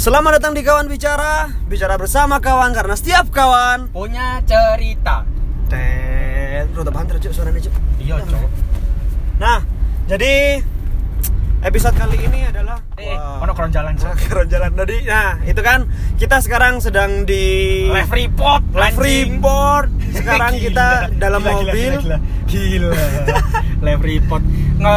Selamat datang di Kawan Bicara. Bicara bersama kawan karena setiap kawan punya cerita. Tet Rute banter cuk suaranya cuk. Iya cok Nah jadi episode kali ini adalah eh ono kron jalan Nah, cok keren jalan. Tadi Nah itu kan kita sekarang sedang di live report Live report. Sekarang Gila, kita dalam gila, mobil. gila, gila, gila. live report. Nge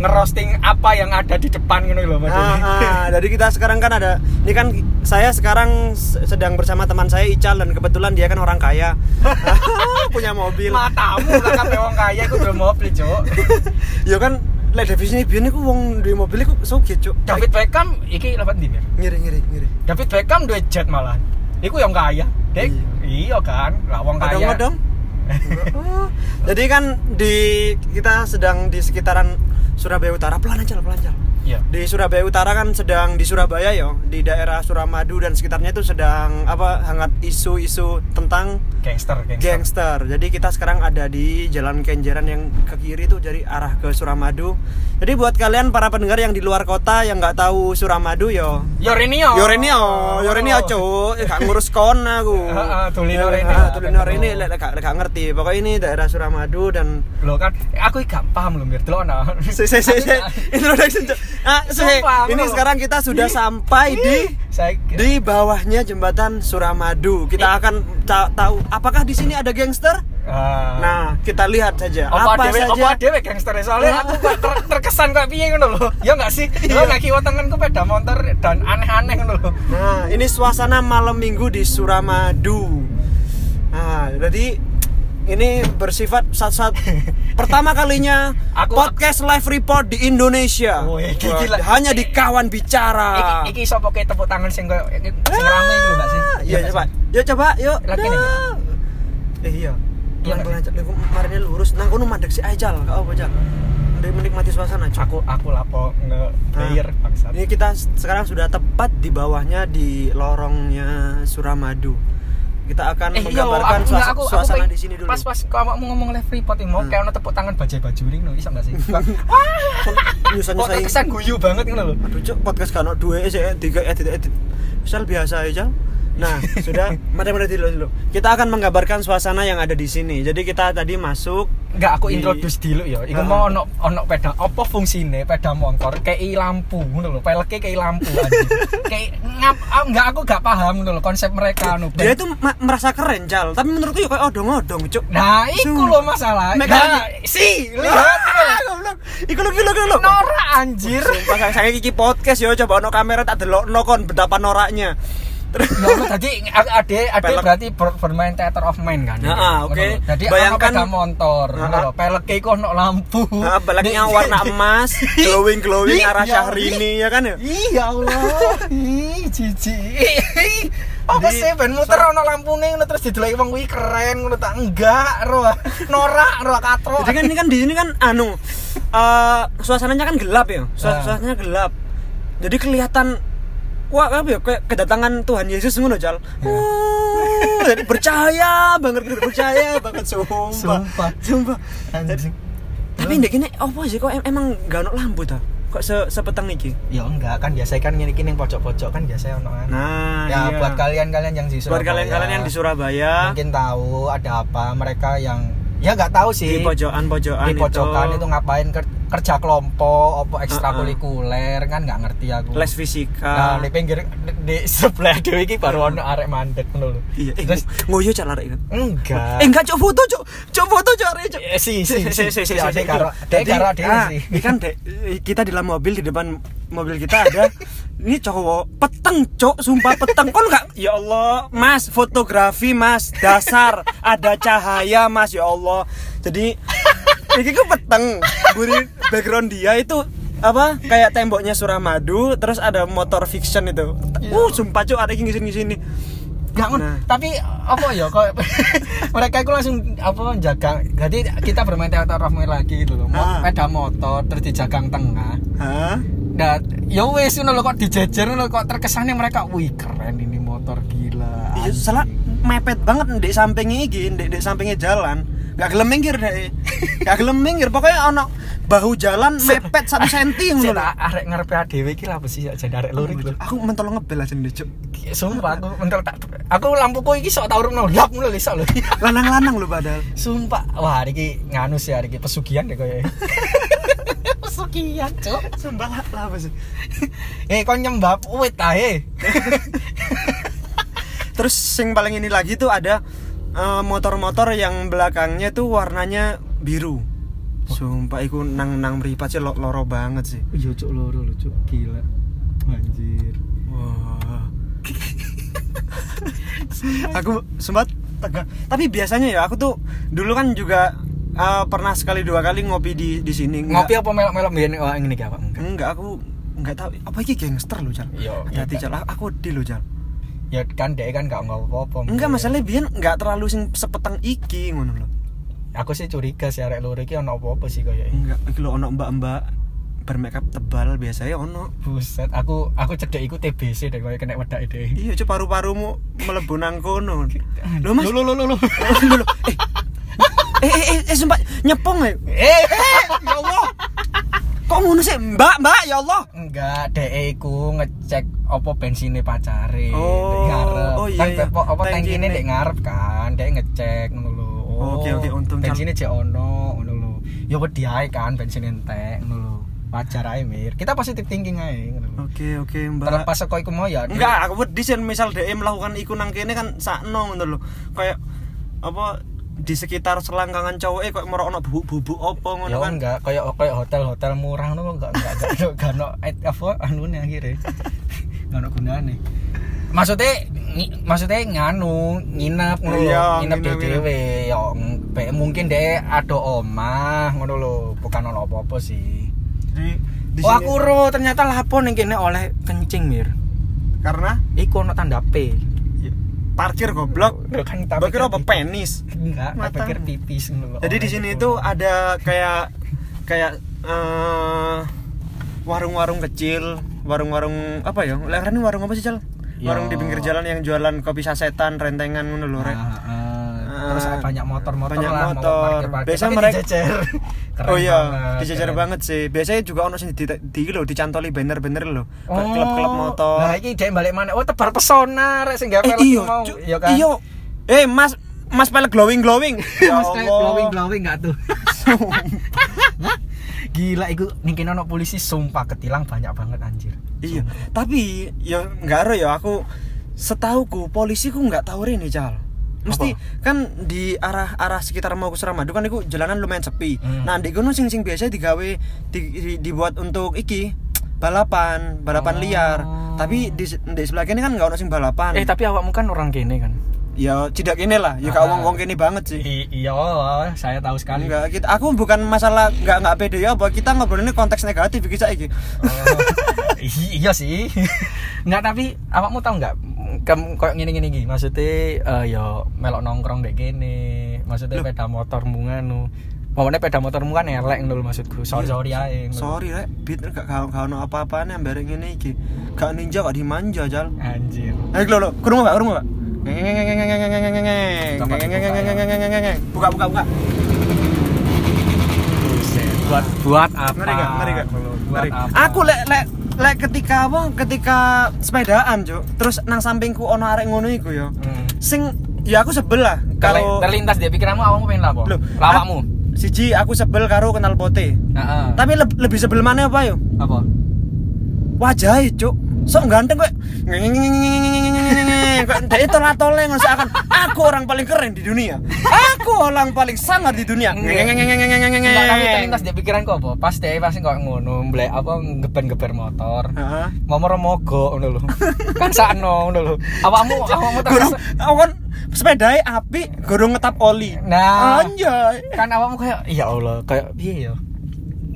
ngerosting apa yang ada di depan gitu loh Mas Ah, ah, jadi kita sekarang kan ada ini kan saya sekarang sedang bersama teman saya Ical dan kebetulan dia kan orang kaya. Punya mobil. Matamu lah kabeh wong kaya iku udah mobil cok ya kan lek definisi biyen iku wong duwe mobil iku sugih cuk. David Beckham iki lewat ndi Mir? ngiri ngiri ngiri. David Beckham duwe jet malah iku yang kaya dek. Iya. Kan lah wong kaya. Odong-odong. Oh, jadi kan di kita sedang di sekitaran Surabaya Utara. Pelan aja lah, pelan aja iya di Surabaya Utara kan sedang di Surabaya yo di daerah Suramadu dan sekitarnya itu sedang apa hangat isu-isu tentang gangster gangster gangster. Jadi kita sekarang ada di Jalan Kenjeran yang ke kiri itu dari arah ke Suramadu. Jadi buat kalian para pendengar yang di luar kota yang nggak tahu Suramadu yo. Yorenio Yorenio, Yorenio cuk, gak ngurus kon aku. Heeh, Tulino Ya, Rene. Tulino Rene lek gak ngerti. Pokoknya ini daerah Suramadu dan lo kan aku gak paham loh mir delok se se se introduction Ah, se- Sumpah, ini bro. sekarang kita sudah sampai di di bawahnya jembatan Suramadu. Kita akan ta- tahu apakah di sini ada gangster? Ah. Nah, kita lihat saja apa, apa, dewe, saja. apa dewe gangster soalnya aku ter- terkesan kayak piye ngono lho ya enggak sih lo lagi tanganku peda motor dan aneh-aneh ngono lho Nah, ini suasana malam minggu di Suramadu. Nah, jadi ini bersifat saat-saat pertama kalinya Aku- podcast live report di Indonesia. Wih, Wah, gila. Hanya di kawan bicara. iki iki kayak tepuk tangan sing koyo sing rame iku lho Mbak sih Iya, nggak coba. sih? Yuk coba, yuk. Lagi nih, Dah. Eh iya. Iya, kemarinnya lurus. Nang kono mandek si Ajal, gak apa, Jal. Mending menikmati suasana, Cuk. aku aku lapo nge player Nah, Ini kita sekarang sudah tepat di bawahnya di lorongnya Suramadu. Kita akan Eh menggambarkan aku, enggak, aku, aku suasana pengen- di sini dulu. Pas pas kamu mau ngomong live report ini mau Hmm. kayak tepuk tangan bajai baju ring no, iso enggak sih? nyusan Kok terkesan guyu banget ngono lho. Aduh, Cuk, podcast kan dua sih, tiga edit edit. Misal biasa aja. Nah, sudah, mari-mari dulu dulu. Kita akan menggambarkan suasana yang ada di sini. Jadi kita tadi masuk Enggak aku Di- introduce dulu ya. Iku Ah. mau ono ono peda apa fungsine peda motor kei lampu ngono lho. Peleke kei lampu anjing. Kayak ngap ah, enggak aku gak paham ngono lho konsep mereka anu. dia itu merasa keren Jal tapi menurutku ya kayak odong-odong cuk Nah, iku lho masalah. Nah, si, lihat iku lho. goblok iku lho iku lho Norak anjir. Sumpah saya, saya iki podcast ya coba ono kamera tak delokno kon betapa noraknya terus Nah, tadi ade ade berarti ber- bermain theater of mind kan. Nah, ah, oke. Lho. Jadi Bayangkan- bayangkan motor, Ah, ngono ah. Peleke iku ono lampu. nah, belakangnya Nih, warna emas glowing glowing Ih, arah ya, Syahrini ya kan ya Iya Allah. Ih, jijik. Apa sih ben muter ono lampune ngono terus didelok wong kuwi keren ngono tak enggak ro. Norak ro katro. jadi kan ini kan di sini kan anu eh suasananya kan gelap ya Suas- suasananya gelap jadi kelihatan wah apa ya? Kayak kedatangan Tuhan Yesus ngono Jal. Wah, jadi bercahaya banget bercahaya banget sumpah. Sumpah. sumpah. Tapi ndek ini apa sih? Kok em- emang gak ono lampu ta? Kok se sepeteng iki? Ya enggak. Kan biasa kan ngene ning pojok-pojok kan biasa ono kan. nah ya iya. buat kalian-kalian yang di buat Surabaya. kalian-kalian yang di Surabaya. Mungkin tahu ada apa mereka yang ya nggak tahu sih. Di pojokan-pojokan di pojokan itu, ngapain ker- kerja kelompok apa ekstrakurikuler kan nggak ngerti aku. Les fisika. Nah di pinggir di, di sebelah dewi iki baru ono arek mandek ngono lho. Iya eh, terus ngoyo cak larek kan? Enggak. Eh enggak cok foto cok cok foto cok arek cok. Eh, si si si si si dek karo dek karo dek ah, sih. kan dek, kita di dalam mobil di depan mobil kita ada ini cowok peteng cok sumpah peteng. Kon nggak ya Allah mas fotografi mas dasar. Ada cahaya mas ya Allah. Jadi ini kok peteng. Buri background dia itu apa? Kayak temboknya Suramadu terus ada motor fiction itu. Uh sumpah cok ada yang ngisini ngisini Ngon- Nah. tapi apa ya kok mereka itu langsung apa jaga jadi kita bermain teater Mind lagi gitu loh Mo- Ah. sepeda motor terus dijagang tengah Hah? dan ya wes lho kok dijejer ngono kok terkesannya mereka wih keren ini motor gila Iya, salah mepet banget di sampingnya iki, di, di sampingnya jalan. Gak gelem minggir deh gak gelem minggir pokoknya ono bahu jalan mepet satu senti ngono lho. arek ngarepe dhewe iki lha apa sih jadi arek iki lho. aku mentol ngebel aja nih cuk Sumpah aku mentel tak aku lampuku iki sok tak urung lap ngono lho sok lho. lanang-lanang lho padahal Sumpah, wah hari iki nganu sih hari iki pesugihan deh koyo. pesugihan, Cuk. sumpah lah, lah apa sih Eh kon nyembah wit ae. terus yang paling ini lagi tuh ada eh, motor-motor yang belakangnya tuh warnanya biru sumpah iku nang nang meripat sih lo- loro banget sih Iya, Cuk loro lho, Cuk. Gila. Anjir. Wah. aku sempat tegang. Tapi biasanya ya aku tuh dulu kan juga eh, pernah sekali dua kali ngopi di di sini. Ngopi apa melok-melok mbiyen wah ngene iki apa enggak? Enggak, aku enggak tahu apa iki gangster lo, Jal. Iya, Hati-hati, iya, Jal. Aku di lo, Jal. Ya kan dek kan gak ngopo apa. Enggak, masalahnya biyen enggak terlalu sing sepetang iki ngono lho. Aku sih curiga sih arek loro iki ono apa-apa sih koyo Enggak, iki lho ono mbak-mbak bermakeup tebal biasanya ono. Buset, aku aku cedek iku TBC deh koyo kena wedake deh. Iya, cuk paru-parumu mlebu nang kono. Lho, Mas. Lho lho lho lho. Eh, eh, eh, eh, sumpah nyepong ya. Eh, ya Allah. Kok ngono sih, Mbak, Mbak, ya Allah. Enggak, dek iku ngecek apa bensinnya pacare Oh, Dek ngarep. oh iya, kan iya. apa Tangkine. dek ngarep kan, dek ngecek ngono lho. Oh, Oke, oke, untung, Cal. bensinnya cek ono ngono lho. Ya wedi ae kan bensin entek ngono lho. Wajar ae mir. Kita positif thinking ae ngono lho. Oke, oke, Mbak. Terlepas saka iku mau ya. Dek. Enggak, aku wedi sih misal dhek melakukan iku nang kene kan sakno ngono lho. Kayak apa di sekitar selangkangan cowok kok merokno bubuk-bubuk apa ngono Ya kan. enggak, kayak kayak hotel-hotel murah ngono enggak enggak enggak enggak ono et- apa anune akhirnya. Enggak ono gunane. Maksudnya maksudnya nganu nginep ngono lho, Iya, nginep dhewe ya ng- be- mungkin deh ada omah ngono lho, bukan ono apa-apa sih. Jadi di oh aku ro ternyata lapo ning kene oleh kencing mir. karena Iku ono tanda P. parkir goblok. Lho kan tak pikir apa penis. Enggak, tak pikir pipis lho. Jadi di sini itu ada kayak kayak eh, warung-warung kecil, warung-warung apa ya? Ini warung apa sih, Cal? Ya. Warung di pinggir jalan yang jualan kopi sasetan, rentengan ngono lho, Rek. Ah, ah. terus Ah, banyak motor-motor banyak lah, motor. Biasanya Tapi mereka-. Keren oh iya, banget, dijajar keren. banget sih. Biasanya juga ono sing di, di, lho, dicantoli banner-banner lho. Oh, klub-klub motor. Nah, ini dia balik mana? Oh, tebar pesona rek sing gawe eh, pelek iyo, mau. Iya kan? Iyo. Eh, Mas Mas pelek glowing glowing. Ya Mas kayak Allah. glowing glowing enggak tuh? Gila iku ning kene ono polisi sumpah ketilang banyak banget anjir. Iya, tapi ya nggak ero ya aku setauku polisi ku nggak tahu ini cal. Mesti kan di arah arah sekitar mau ke Suramadu kan itu jalanan lumayan sepi. Hmm. Nah di gunung sing sing biasa digawe di- di- dibuat untuk iki balapan balapan Oh. liar. Tapi di, di sebelah kini kan nggak ono sing balapan. Eh tapi awakmu kan orang kene kan? ya tidak kini lah. Ya kau Ah. wong wong kini banget sih. I- iya, saya tahu sekali. Enggak, kita, aku bukan masalah nggak nggak pede ya, bahwa kita ngobrol ini konteks negatif kita iki. Oh, iya sih. Enggak tapi awakmu tahu enggak kamu kayak gini-gini gini maksudnya eh ya melok nongkrong dek gini maksudnya sepeda motor nganu pokoknya sepeda motor kan elek dulu maksudku sorry sorry aja Sorry rek, beat gak kau kau no apa-apaan yang bareng ini iki. Gak ninja gak dimanja jal. anjir Ayo lo lo, kurung gak kurung gak? Buka buka buka. Buat buat apa Ngeri gak? Ngeri gak? apa Aku lek lek lek ketika apa? Ketika sepedaan cuk, terus nang sampingku ono arek ngono iku yo. Hmm. Sing ya aku sebel lah kalau terlintas di pikiranmu awakmu pengen Loh, lawakmu Siji aku sebel karo kenal pote. Heeh. Tapi leb- lebih sebel mana apa yo? apa wajah cuk sok ganteng kok kok dia tola tole seakan aku orang paling keren di dunia aku orang paling sangar di dunia Enggak, tapi terlintas di pikiranku apa pas deh pasti kok ngono mblek apa ngeben-geber motor Heeh. Momor mogok ngono lho. Kan sakno ngono lho. Awakmu awakmu Gurung, terus aku kan sepedai api, gurung ngetap oli. Nah. anjay. kan awakmu kayak ya Allah kayak piye ya.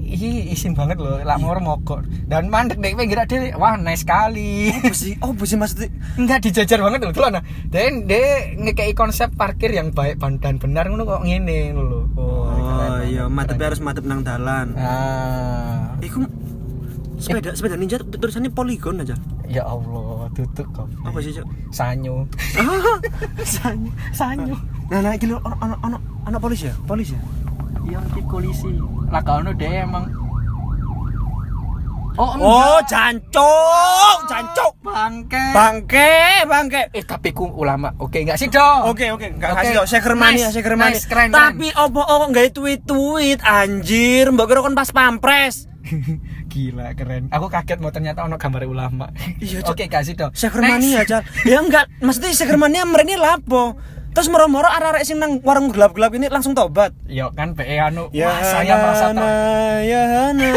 Ih, isin banget loh, lak momor mogok. Dan mandek dek pinggir dhewe. Wah, nice sekali. Apa sih? Oh, sih maksudnya? Enggak dijajar banget loh, tuh nah. Dan dia ngekei konsep parkir yang baik dan benar ngono kok ngene lho. Oh, keren iya, keren. harus madep nang dalan. Ah. Iku sepeda sepeda ninja tuh tulisannya poligon aja. Ya Allah, tutup kok. Apa sih, Cuk? Sanyo. Sanyo. Sanyo. Nah, nah iki ono ono ono polisi ya? Polisi ya? Iya, iki polisi. Lah kalau dia emang Oh, Oh, enggak. jancuk, jancuk. bangke. Bangke, bangke. eh, tapi ku ulama. Oke, enggak sih, Dong. Oke oke, enggak Oke. kasih dong, saya kermani Nice, saya kermani. nice, keren, Tapi opo opo enggak tweet-tweet anjir, mbok kira kon pas pampres. Gila, keren. Aku kaget mau ternyata ono gambar ulama. Iya. Oke, kasih dong. Saya kermani ya. Ya enggak, maksudnya saya kermani mrene lapo. Terus moro-moro arek-arek sing nang warung gelap-gelap ini langsung tobat. Yo kan PE anu, Ya wah saya merasa tahu. ya Hana,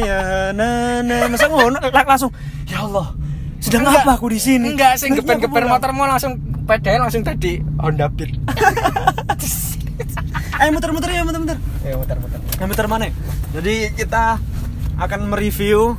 ya Hana. Masa ngono lang- langsung ya Allah. Sedang Enggak. apa aku di sini? Enggak, sing geber-geber pulang. motormu langsung pede langsung tadi Honda Beat. Ayo muter-muter ya, muter-muter. ya muter-muter. Yang muter mana? Jadi kita akan mereview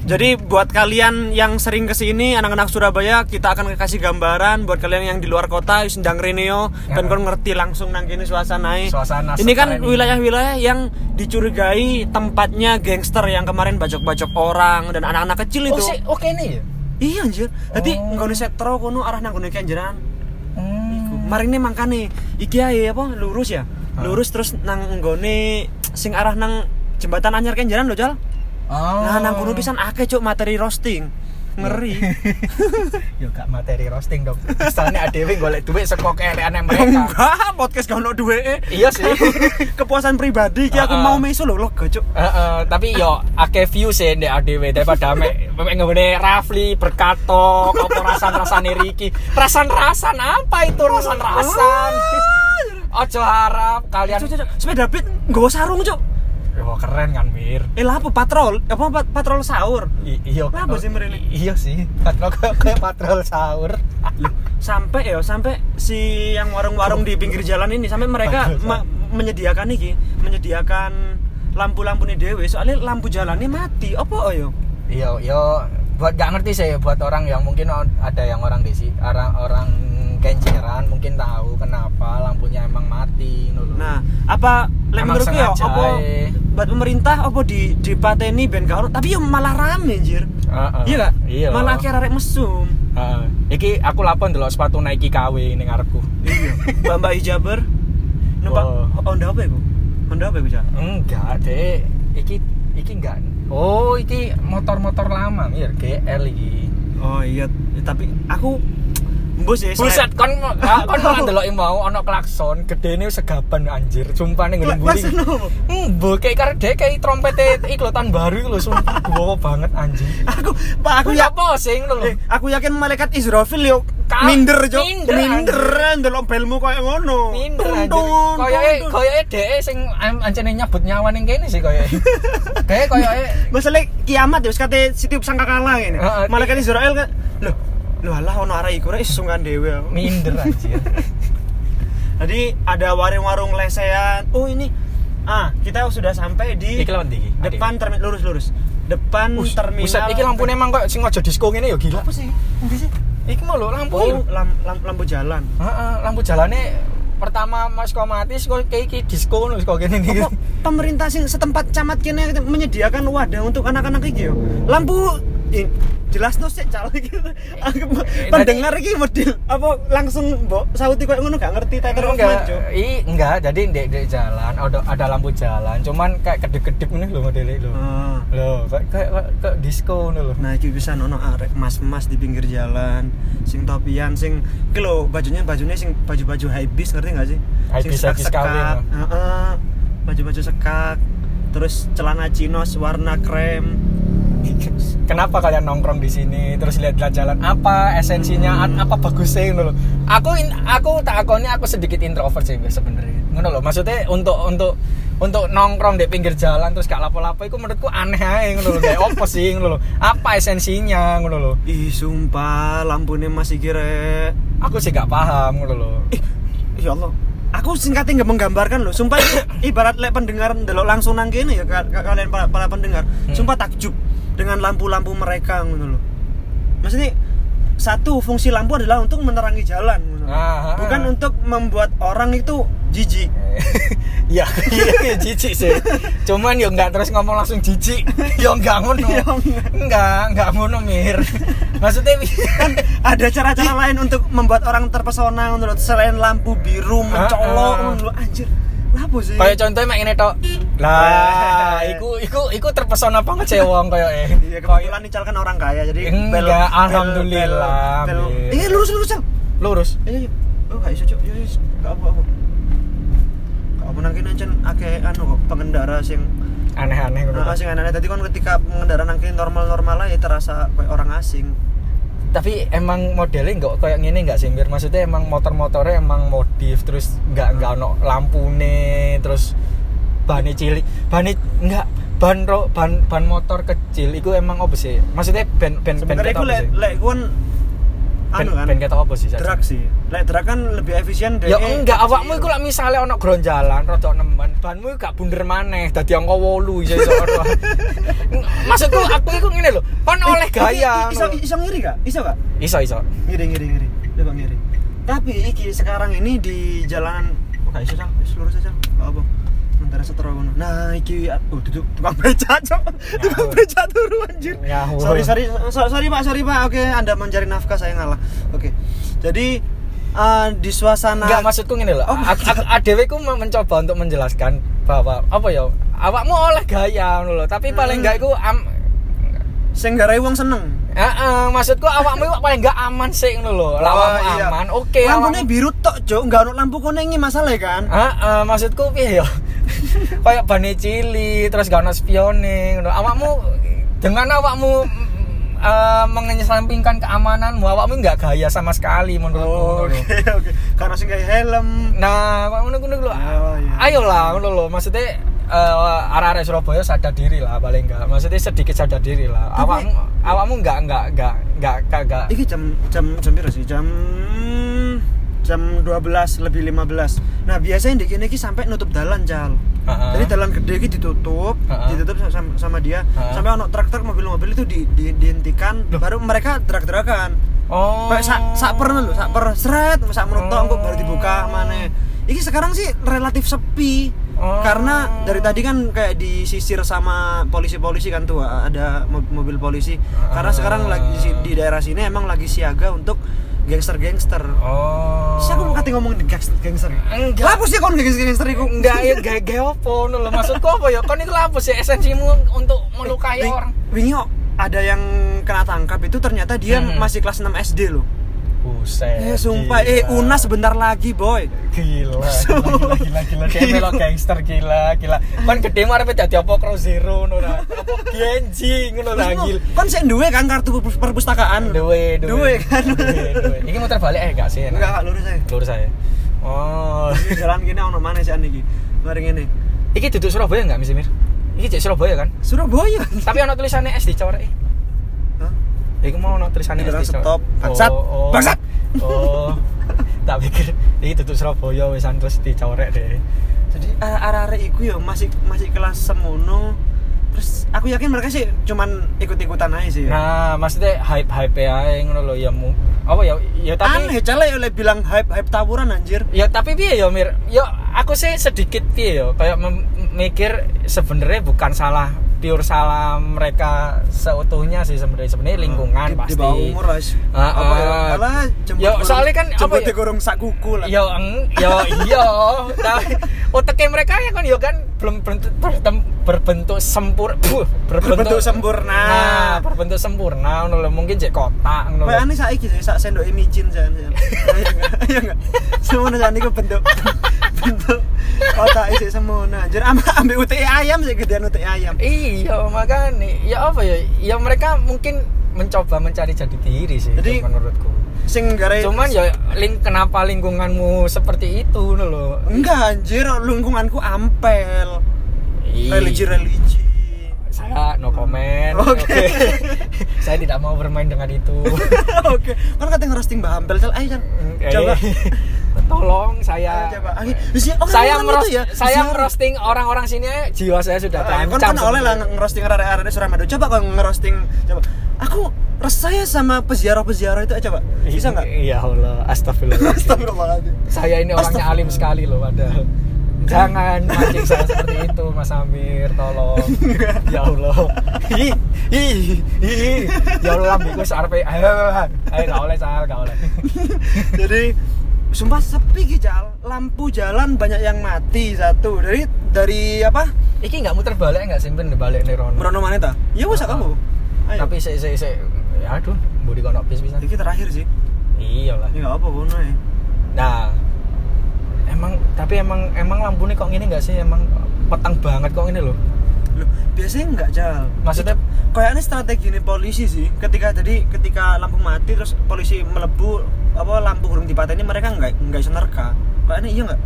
Jadi buat kalian yang sering ke sini anak-anak Surabaya kita akan kasih gambaran buat kalian yang di luar kota sedang Reneo dan Ya. kon ngerti langsung nang kene suasana Suasana Ini kan wilayah-wilayah yang dicurigai tempatnya gangster yang kemarin bacok-bacok orang dan anak-anak kecil Oh, itu. sih, oke nih ya. Iya anjir. Jadi Oh. nggone setro kono arah nang gone kenjeran. Hmm. Mari ini makane iki ae apa lurus ya. Lurus terus nang nggone sing arah nang jembatan anyar kenjeran lho, Jal. Oh. Nah, nang kono pisan akeh cuk materi roasting. Ngeri. Yo gak materi roasting dong. Misalnya ADW golek duit saka keelekan mereka. Enggak, podcast gak ono duwe. Iya sih. Kepuasan pribadi iki aku mau meso lho lega cuk. Heeh, tapi yo akeh view sih ndek ADW daripada mek mek ngene Rafli berkatok apa rasan-rasane Riki. Rasan-rasan apa itu rasan-rasan? Ojo harap kalian. Sepeda David nggawa sarung cuk. Yo keren kan Mir. Eh lah apa patrol? Apa pat- patrol sahur? I- Iya Lah, apa sih mrene? I- Iya sih. Patrol kayak patrol sahur. sampai ya sampai si yang warung-warung di pinggir jalan ini sampai mereka me- menyediakan iki menyediakan lampu-lampu nih dewe soalnya lampu jalannya mati apa oh yo Iya, yo buat gak ngerti sih buat orang yang mungkin ada yang orang di si- orang orang kenceran mungkin tahu kenapa lampunya emang mati lho. nah apa lek menurutku ya apa buat pemerintah apa di di pateni ben ono tapi ya malah rame anjir iya gak Iya. malah akhir arek mesum Heeh. Iki aku lapon delok sepatu Nike KW ning ngarepku. iya mbak mbak hijaber numpak Wow. Honda apa iku Honda apa iku Cak? Enggak, Dek. Iki iki enggak. Oh, iki motor-motor lama, Mir, GL iki. oh iya tapi aku Mbus ya Buset, kon ah, kon malah delok mau ono klakson, gedene segaban anjir. Sumpah ning ngene mburi. Apa? Mbok kayak dek kayak trompete iku lho, tahun baru iku lho, sumpah gua banget anjir. aku pak aku ya posing lho. Eh, aku yakin malaikat Israfil yo Ka- minder jo. minder, Minder ndelok belmu koyo ngono. Minder anjir. Koyoke koyoke dhek sing am- ancene nyabut nyawa ning kene sih koyoke. Kayak koyoke Masalah kiamat ya wis kate sitiup sangkakala ngene. Heeh, Malaikat Israel kan loh Loh alah ono arek iku rek sesungguhan dhewe. aku. minder anjir. Jadi ada warung-warung lesehan. Oh ini ah kita sudah sampai di Iki lawan ndi iki? depan terminal lurus lurus. Depan Us, terminal. Buset, iki lampune emang kok sing aja disco ngene ya gila. apa sih? Endi sih? Iki mau lho lampu. Oh, lam, lam- lampu jalan. Heeh, lampu jalannya pertama Mas kok mati kok kayak iki disco ngono kok iki. Apa pemerintah sing setempat camat kene menyediakan wadah untuk anak-anak iki yo. Lampu i, jelas no sih cal gitu. Aku pendengar iki model apa langsung mbok sauti koyo ngono gak ngerti teter enggak, i, enggak, jadi ndek ndek jalan ada ada lampu jalan, cuman kayak kedip-kedip ngene lho modelnya lho. Ah. Loh, kayak kayak kayak disco ngono lho. Nah, iki bisa ono arek mas-mas di pinggir jalan, sing topian, sing iki lho bajunya bajunya sing baju-baju hypebeast ngerti gak sih? Hypebeast kawin, sekak, ya. heeh. Baju-baju sekak, terus celana chinos warna krem. Kenapa kalian nongkrong di sini terus lihat-lihat jalan apa esensinya Hmm. apa bagusnya ngono lho. Aku in- aku tak akonnya aku sedikit introvert sih sebenarnya. Ngono lho, maksudnya untuk untuk untuk nongkrong di pinggir jalan terus gak lapo-lapo itu menurutku aneh aja ngono lho. Kayak apa sih ngono lho. Apa esensinya ngono lho. Ih, sumpah lampunya masih kira Aku sih gak paham ngono lho. Ih, ya Allah. Aku singkatnya nggak menggambarkan loh. Sumpah ibarat lek pendengar ndelok langsung nang kene ya ka- ka- kalian para, para pendengar. Hmm. Sumpah takjub dengan lampu-lampu mereka ngono loh. Maksudnya satu fungsi lampu adalah untuk menerangi jalan ngono. Ah, ah, Bukan ah. untuk membuat orang itu jijik. ya iya jijik sih cuman ya nggak terus ngomong langsung jijik ya nggak ngono Ya nggak nggak ngono mir maksudnya kan ada cara-cara lain untuk membuat orang terpesona menurut selain lampu biru mencolok ah. menurut anjir lapo sih kayak contohnya mak ini tok lah iku iku iku terpesona banget sih wong kayak eh Iya kebetulan Ical kan orang kaya jadi Enggak, alhamdulillah, bel, bel. Mir. Iya lurus lurus Cal. lurus Iya iya. Oh gak iso cok. Iya iya. Gak apa apa. Gak apa nangkin ancen akeh anu kok pengendara sing aneh-aneh ngono nah, sing aneh tadi kan ketika pengendara nangkin normal-normal aja terasa kayak orang asing. Tapi emang modelnya nggak kayak gini nggak sih Mir? maksudnya emang motor-motornya emang modif terus nggak nggak ono lampune terus bannya cilik. Bannya nggak ban ro, ban ban motor kecil itu emang apa sih? Maksudnya ben ben ben Sebenarnya apa lek lek ben, anu kan. ben kata apa sih? Drag sih. Lek drag kan lebih efisien dari ya enggak awakmu iku lek misale ono gronjalan rada nemen banmu gak bunder maneh dadi angka 8 iso iso maksudku aku iku ngene lho kon oleh gaya Iso iso ngiri gak? Iso gak? iso iso ngiri ngiri ngiri coba ngiri tapi iki sekarang ini di jalanan oh gak iso sang lurus aja gak apa sementara ngono nah iki oh duduk tukang beca cok tukang Ngawur. beca turu anjir sorry sorry so- sorry pak sorry pak oke anda mencari nafkah saya ngalah oke jadi eh, di suasana Enggak maksudku ngene lho. Oh, adewe ku mencoba untuk menjelaskan bahwa apa ya? Awakmu oleh gaya ngono lho, tapi paling Hmm. enggak iku am sing garai wong seneng Heeh, maksudku awakmu paling enggak aman sih ngono lho. Lah Oh, iya. aman, oke. lampunya awakmu- biru tok cok nggak ono lampu kuning masalah kan Heeh, maksudku piye ya? Kayak bane cili, terus gak ono spione ngono. Awakmu dengan awakmu eh, mengesampingkan keamananmu, awakmu enggak gaya sama sekali menurutku. oke ngono. oke karena sing kayak helm Nah, ngono ngono lho. Oh, iya. Ayolah ngono lho. Maksudnya eh arah-arah Surabaya sadar diri lah paling enggak. Maksudnya sedikit sadar diri lah. Awakmu awakmu enggak enggak enggak enggak kagak Iki jam jam jam sih? Jam jam 12 lebih 15. Nah, biasanya di iki sampai nutup dalan, Cal. Heeh. Jadi dalan gede iki ditutup, ditutup sama, sama dia. Sampai ono truk-truk mobil-mobil itu di, di dihentikan, baru mereka drag-dragan. Oh. Kayak sak sak per lho, sak per seret, sak menit tok, Oh. baru dibuka mana. Iki sekarang sih relatif sepi. Oh. Karena dari tadi kan kayak disisir sama polisi-polisi kan tuh ada mo- mobil polisi. Karena sekarang lagi di daerah sini emang lagi siaga untuk gangster-gangster. Oh. Terus aku mau kata ngomong gangster. gangster. Enggak. Lah apa sih kon gangster-gangster iku? enggak ya gaya gaya apa ngono lho. Maksudku apa ya? Kon iku lha apa sih esensimu untuk melukai Wing- orang? Wingi ada yang kena tangkap itu ternyata dia Hmm. masih kelas 6 SD loh. Buset. Eh sumpah, eh gila. Una sebentar lagi, boy. Gila, gila, gila, gila, dia Gila. melo gangster gila, gila. Kan gede mah arep dadi apa Crow Zero ngono. Apa Genji ngono Terus gil. Kon sik duwe kan kartu perpus- perpustakaan. Duwe, Duwe kan. Duwe, duwe. Iki muter balik eh gak sih? Enggak, lurus aja. Lurus saya. Oh. Di jalan gini ono mana sih iki? Mari ngene. Iki duduk Surabaya enggak Miss Mir? Iki cek Surabaya kan? Surabaya. Tapi ono tulisannya SD Corek. Iku mau ono tulisannya SD stop. Bangsat. Oh, oh. Bangsat. Oh. tak pikir iki duduk Surabaya wisan terus dicorek deh. Jadi arek-arek iku ya masih masih kelas semono. Terus aku yakin mereka sih cuman ikut-ikutan aja sih. ya. Nah, maksudnya hype-hype ae ngono lho ya mu. Apa ya ya tapi Aneh, cale oleh bilang hype-hype tawuran anjir. Ya tapi piye ya Mir? Ya aku sih sedikit piye ya kayak mikir sebenarnya bukan salah pure salah mereka seutuhnya sih sebenarnya sebenarnya lingkungan di, pasti. di bawah umur lah. Ah, apa ya? ah. Malah jemput Ya, gorong- soalnya kan apa jemput ya? digorong sak kuku lah. Ya eng, ya iya. Tapi otaknya mereka ya kan ya kan belum berbentuk, berbentuk sempur, buh, Berbentuk sempurna. Nah, berbentuk sempurna ngono lho. mungkin cek kotak ngono lho. Aneh saiki sih, sak sendok micin jan. Iya enggak? Iya enggak? Semono jan iku bentuk bentuk otak isi semono. Anjir ambek ambek UTI ayam sih gedean UTI ayam. Iya, makanya ya apa ya? Ya mereka mungkin mencoba mencari jati diri sih Jadi- itu menurutku. Sing gare Cuman ya ling kenapa lingkunganmu seperti itu lho. enggak anjir lingkunganku ampel. Ih, Religi-religi. Saya no comment. Oke. saya tidak mau bermain dengan itu. Oke, kan katanya ngerosting Mbak Ampel, Cel. Ayo, Coba. Tolong Ayo, saya coba. Ayo, orang- saya meros ya, saya siar. merosting orang-orang sini jiwa saya sudah Ah, terancam. kan kan oleh lah ngerosting arek-arek Suramadu. Coba kalau ngerosting coba. Aku resah ya sama peziarah-peziarah itu coba. Bisa nggak? Ya Allah, astagfirullah. Astagfirullahaladzim. saya ini orangnya alim sekali loh padahal. Jangan mancing saya seperti itu, Mas Amir, tolong. ya Allah. Ih. Ya Allah lambiku sarpe. Ayo, ayo gak oleh sal, gak oleh. Jadi sumpah sepi Gisal. Lampu jalan banyak yang mati satu. Dari dari apa? Iki nggak muter balik nggak simpen balik nih Rono. Merono mana ta? Ya wis Ah. kamu. Ayo. Tapi se se se aduh, budi kono bis bisa. iki terakhir sih. Iya lah. Ya enggak apa kono ya. Nah, emang tapi emang emang lampu nih kok gini nggak sih? Emang petang banget kok ini loh. Loh, biasanya enggak jal. Maksudnya Kayaknya strategi ini polisi sih. Ketika jadi ketika lampu mati terus polisi melebu apa lampu burung dipateni mereka enggak enggak iso nerka. Kayaknya iya enggak?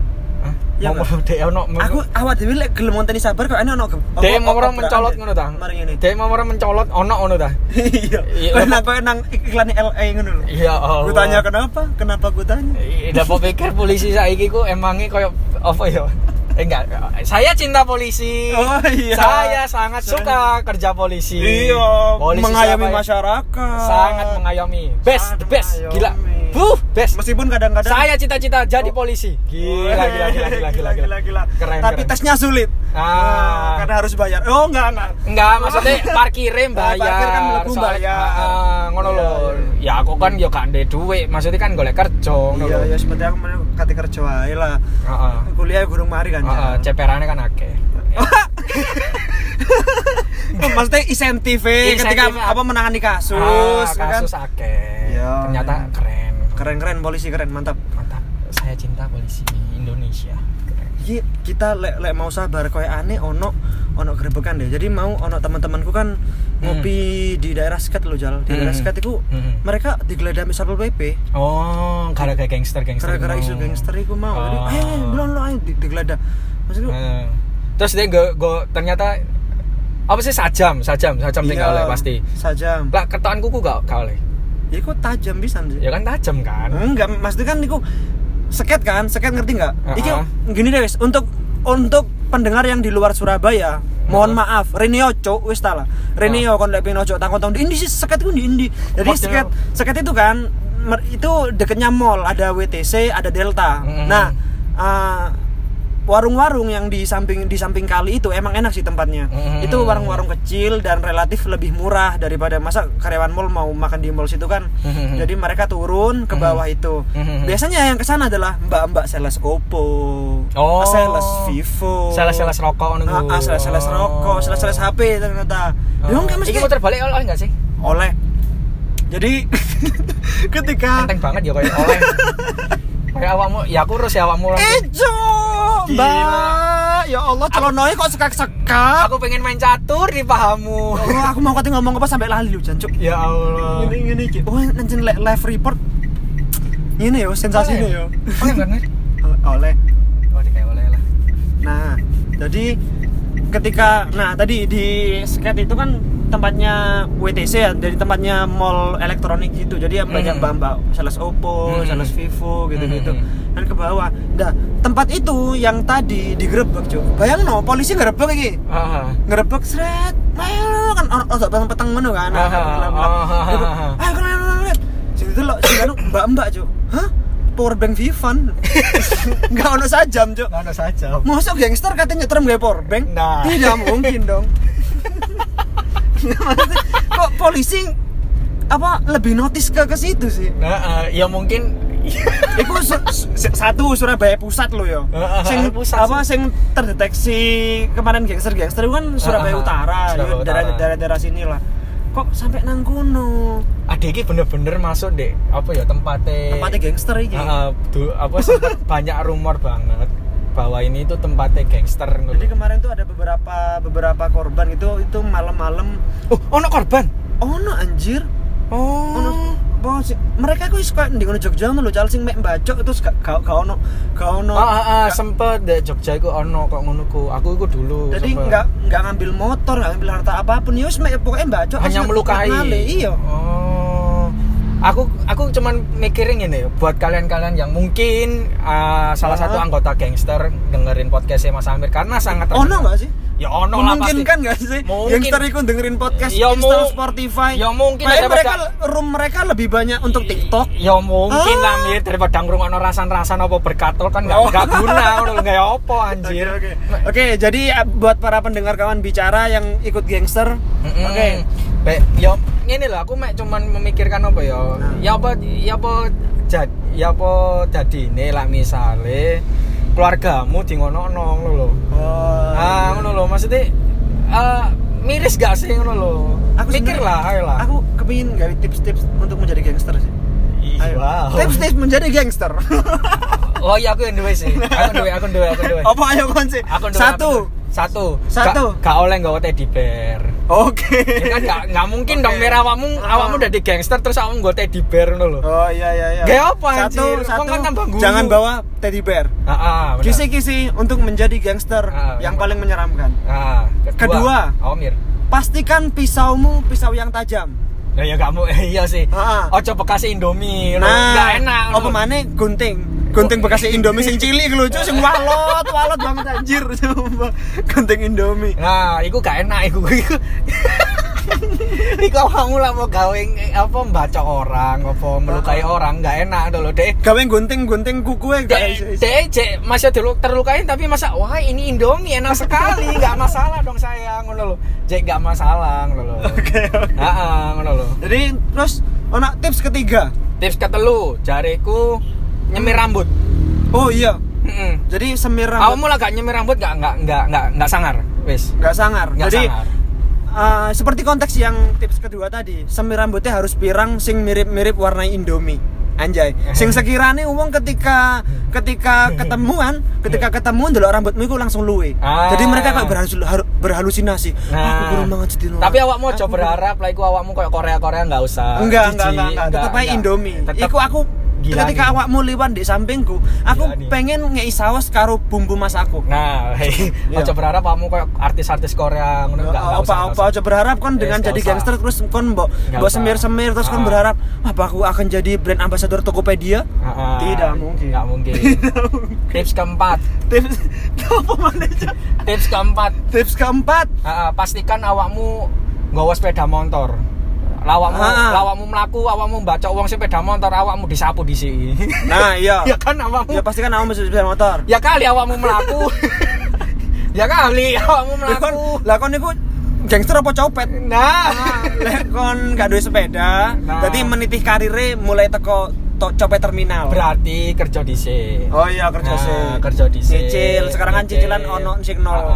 Iya mau dek ono Aku awak dhewe lek gelem ngonteni sabar kayaknya ono ge- Dek mau orang mencolot ngono ta? Mari ngene. Dek mau orang mencolot ono ono ta? Iya. Iya, apa- nang iklan LA ngono lho. Iya Allah. Gue tanya kenapa? Kenapa gue tanya? Iya, pikir polisi saiki ku emangnya koyo apa ya? Eh enggak, saya cinta polisi. Oh, iya. Saya sangat Saya- suka kerja polisi. Iya, Polisi mengayomi ya? masyarakat. Sangat mengayomi. Best, Sangat the best. Gila. Buh, best. Meskipun kadang-kadang Saya cita-cita jadi Oh. polisi. Gila, Oh, gila, gila, gila, gila, gila. gila. Keren, Tapi keren. tesnya sulit. Ah. Nah, karena harus bayar. Oh, enggak, enggak. Enggak, maksudnya parkirnya bayar. Parkir kan mlebu bayar. Ah, ah, ngono Iya, lho. iya. Ya aku kan yo gak ndek duit, maksudnya kan golek kerja ngono Iya, ya seperti aku mau kate kerja wae lah. Heeh. Kuliah gurung mari kan. Heeh, ceperane kan akeh. Maksudnya insentif ketika ah. apa menangani kasus, Ah, kan? kasus akeh. Iya. Ternyata keren. Keren-keren polisi keren, mantap. Mantap. Saya cinta polisi Indonesia. Keren. Iki kita lek lek mau sabar koyo aneh ono ono grebekan deh. Jadi mau ono teman-temanku kan ngopi di daerah Sket lo Jal. Di daerah Hmm. Sket itu Hmm. mereka digeledah Satpol PP Oh, gara-gara gangster-gangster. gara-gara mau. isu gangster itu mau. Jadi Oh. ayo belum lo ayo di- digeledah. Maksudku Eh, Terus dia go, go ternyata apa sih sajam, sajam, sajam tinggal oleh pasti. Sajam. Lah ketokan kuku gak gak oleh. Ya kok tajam bisa sih. Ya kan tajam kan. Enggak, maksudnya kan niku seket kan, seket ngerti nggak? Iki Uh-uh. gini deh, wis. untuk untuk pendengar yang di luar Surabaya, mohon Uh-uh. maaf, Renio cok, wis ta lah. Renio kon lek pengen ojo takon tahun di sih seket itu di Indi. Jadi seket seket itu kan itu deketnya mall, ada WTC, ada Delta. Mm. Nah, eh, warung-warung yang di samping di samping kali itu emang enak sih tempatnya. Mm. Itu warung-warung kecil dan relatif lebih murah daripada masa karyawan mall mau makan di mall situ kan. Mm. Jadi mereka turun ke bawah itu. Mm. Biasanya yang ke sana adalah mbak-mbak sales Oppo, Oh. sales Vivo, Sales-sales rokok ngono Ah, sales-sales Oh. rokok, sales-sales HP ternyata. Oh. Enggak mesti Iki muter balik oleh enggak sih? oleh. Jadi ketika Enteng banget ya kayak oleh. kayak awakmu, ya aku urus ya awakmu. Ejo, Gila. Mbak. Ya Allah, celonoe kok sekak-sekak. Aku pengen main catur di pahamu. Oh, aku mau kata ngomong apa sampai lali lu, Jancuk. ya Allah. Ini ini iki. Oh, nanjen le- live report. Ini yo sensasi ini yo. Oleh kan? Oleh. Oh, kayak oleh lah. Nah, jadi ketika nah tadi di skate itu kan tempatnya WTC ya, dari tempatnya mall elektronik gitu. Jadi yang banyak Hmm. mbak-mbak sales Oppo, Hmm. sales Vivo gitu-gitu. Hmm. Dan ke bawah. Nah, tempat itu yang tadi digerebek, Cuk. Bayang no, polisi ngerebek iki. Ah. Ngerebek seret. Ayo kan ono ono petang-petang ngono kan. Ayo kan. Sing itu lo sing anu mbak-mbak, Cuk. Hah? Powerbank Vivan. Enggak ono sajam, Cuk. Mana saja. Masuk gangster katanya nyetrem gak powerbank? Nah. Tidak mungkin dong. Maksudnya, Kok polisi apa lebih notice ke ke situ sih? Nah, eh, ya mungkin Iku su- su- satu Surabaya pusat lo yo. Heeh, Sing pusat apa sing terdeteksi kemarin gangster-gangster itu kan Surabaya Utara. daerah-daerah sini lah. Kok sampai nang kono? ada iki bener-bener masuk deh apa ya tempatnya? Tempatnya gangster iki. Ah, du- apa banyak rumor banget bahwa ini tuh tempatnya gangster Jadi kemarin tuh ada beberapa beberapa korban itu itu malam-malam. Oh ono korban? Oh no anjir. Oh. Ono apa sih mereka ku suka di ngono Jogja ngono lho cal sing mek mbacok terus gak gak ono gak ono. Ah, ah, ah, sempet deh Jogja iku ono kok ngono ku. Aku iku dulu jadi nggak nggak ngambil motor nggak ngambil harta apa pun. Ya wis mek pokoknya mbacok hanya melukai. iya. Oh. Aku aku cuman mikirin ini buat kalian-kalian yang mungkin ah, salah Ah. satu anggota gangster dengerin podcastnya Mas Amir karena sangat ono terkenal. nggak sih Ya ono lah pasti. Memungkinkan nggak sih? Mungkin. Gangster itu dengerin podcast Ya, Spotify. ya mungkin daripada- mereka room mereka lebih banyak untuk TikTok. Ya mungkin Ah. lah Mir daripada ngrungokno rasan-rasan apa berkatol kan nggak Oh. nggak guna ngono lho nggak apa anjir. Oke, Oke, jadi uh, buat para pendengar kawan bicara yang ikut gangster, Mm-mm. oke. Be, yo ngene lho aku mek cuman memikirkan apa ya. Nah. Ya apa ya apa jad, ya apa dadine lah misale keluargamu di ngono ngono lho. Oh. Ah, ngono lho maksudnya eh miris gak sih ngono lho. Aku sebenarnya- lah, ayo lah. Aku kepingin gali tips-tips untuk menjadi gangster sih. Ayo. Wow. Tips-tips menjadi gangster. Oh iya aku yang duwe sih. Aku duwe, aku duwe, aku duwe. Apa ayo kon sih? Satu. aku. Satu. Satu. Gak, gak oleh nggawa teddy bear. Oke. Ya kan gak, gak mungkin Oke. dong mir awakmu Ah. awakmu udah di gangster terus awakmu nggawa teddy bear ngono lho. Oh iya iya iya. Gaya apa, Satu, anjir? satu. Kan tambah guyu? Jangan bawa teddy bear. Heeh, ah, benar. Kisi-kisi untuk menjadi gangster Ah, yang paling menyeramkan. Ah, Kedua. Oh, Mir. Pastikan pisaumu pisau yang tajam. Ya ya kamu iya sih. Ah. Ojo bekas Indomie. Nah, Nggak enak. Apa mana gunting? Gunting bekas Indomie sing cilik lucu sing walot, walot banget anjir sumpah. Gunting Indomie. Nah, iku gak enak iku. Iku, iku kamu lah mau gawe apa membaca orang, apa melukai orang, gak enak dulu deh. Gawe gunting-gunting kuku Dek, dek, cek masih terlu- terlukain tapi masa wah ini Indomie enak sekali, nggak masalah dong sayang, ngono lo. Cek nggak masalah, ngono lo. Oke. Heeh, ngono lo. Jadi terus ono tips ketiga. Tips ketelu, jariku nyemir rambut. Oh iya. Heeh. Jadi semir rambut Kamu lah gak nyemir rambut gak nggak nggak nggak nggak sangar, wis. nggak sangar. Nggak Jadi sangar. Eh, seperti konteks yang tips kedua tadi, semir rambutnya harus pirang sing mirip-mirip warna Indomie. Anjay, sing sekiranya uang ketika ketika ketemuan, ketika ketemu ndelok rambutmu itu langsung luwe. Ah. Jadi mereka kayak berhalus- haru- berhalusinasi. Aku kurang banget jadi Tapi awakmu aja berharap lah iku awakmu kayak Korea-Korea nggak usah. enggak, Jijik. enggak, enggak, enggak, tetep aja enggak. Indomie. Tetep Iku aku gila ketika nih. awakmu liwat di sampingku, aku Gila pengen ngei saus karo bumbu masakku. Nah, Iya. aja berharap kamu kayak artis-artis Korea ngono enggak enggak apa enggak apa aja berharap kan dengan jadi gangster terus kon mbok mbok semir-semir terus kon Ah. berharap apa aku akan jadi brand ambassador Tokopedia? Tidak mungkin. Nggak mungkin. Tips keempat. Tips apa mana aja? Tips keempat. Tips keempat. Pastikan awakmu nggawa sepeda motor. Lawakmu, Ah. lawakmu melaku, awakmu baca uang sepeda motor, awakmu disapu di sini. Nah, iya. ya kan awakmu. Ya pasti kan mesti sepeda motor. Ya kali awakmu melaku. ya kali awakmu melaku. lah kon niku gangster apa copet? Nah, Lek kon gak duwe sepeda, Nah. jadi menitih karirnya mulai teko to, copet terminal. berarti kerja di sini. Oh iya kerja Nah, sih. kerja di sini. Nyicil, sekarang kan cicilan ono sing nol.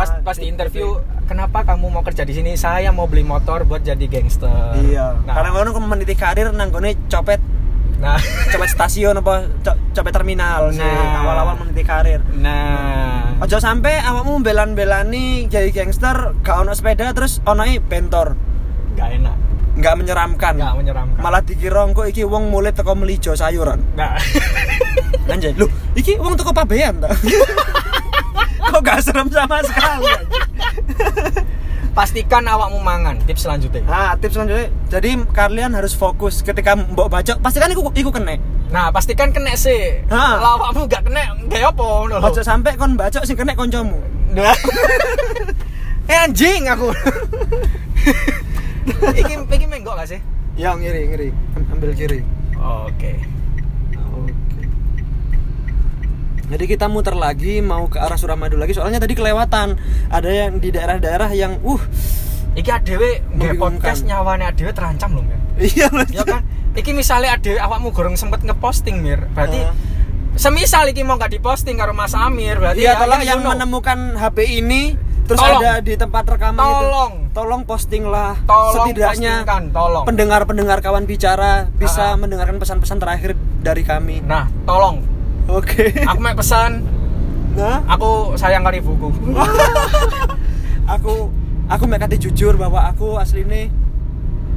Ah, Pas pas di interview, kenapa kamu mau kerja di sini? Saya mau beli motor buat jadi gangster. Iya. Nah, Karena ngono kon menitih karir nang gone copet nah, copet stasiun apa co- copet terminal sih Nah. awal-awal meniti karir. nah, Ojo sampai awakmu belan-belani jadi gangster gak ono sepeda terus onoe bentor. nggak enak, Nggak menyeramkan. nggak menyeramkan. Malah dikira kok iki wong mulai teko melijo sayuran. Nah, Anjay, lho, iki wong teko pabean ta? kok gak serem sama sekali. pastikan awakmu mangan. Tips selanjutnya. Nah, tips selanjutnya, jadi kalian harus fokus ketika mbok baca, pasti kan iku iku kene. Nah, pastikan kena sih. Ah. Lah awakmu nggak kena, nggak apa ngono lho. Ojo sampai kon baca sing kene koncomu. Eh anjing aku. iki iki menggok gak sih? Ya ngiri, ngiri. Am- Ambil kiri. Oke. Oke. Jadi kita muter lagi mau ke arah Suramadu lagi soalnya tadi kelewatan. Ada yang di daerah-daerah yang uh Iki adewe podcast nyawane adewe terancam loh, Mir. iya Mas. Ya kan? Iki misalnya adewe awakmu gorong sempet ngeposting, Mir. Berarti Heeh. semisal iki mau gak diposting karo Mas Amir, berarti Iya, ya tolong ini yang kuno. menemukan HP ini terus Tolong. ada di tempat rekaman Tolong. itu. Tolong postinglah Tolong setidaknya postingkan, tolong. pendengar-pendengar kawan bicara bisa Ah. mendengarkan pesan-pesan terakhir dari kami. Nah, tolong. Oke. Aku mek pesan, Nah, aku sayang kali buku. aku aku mek kate jujur bahwa aku asline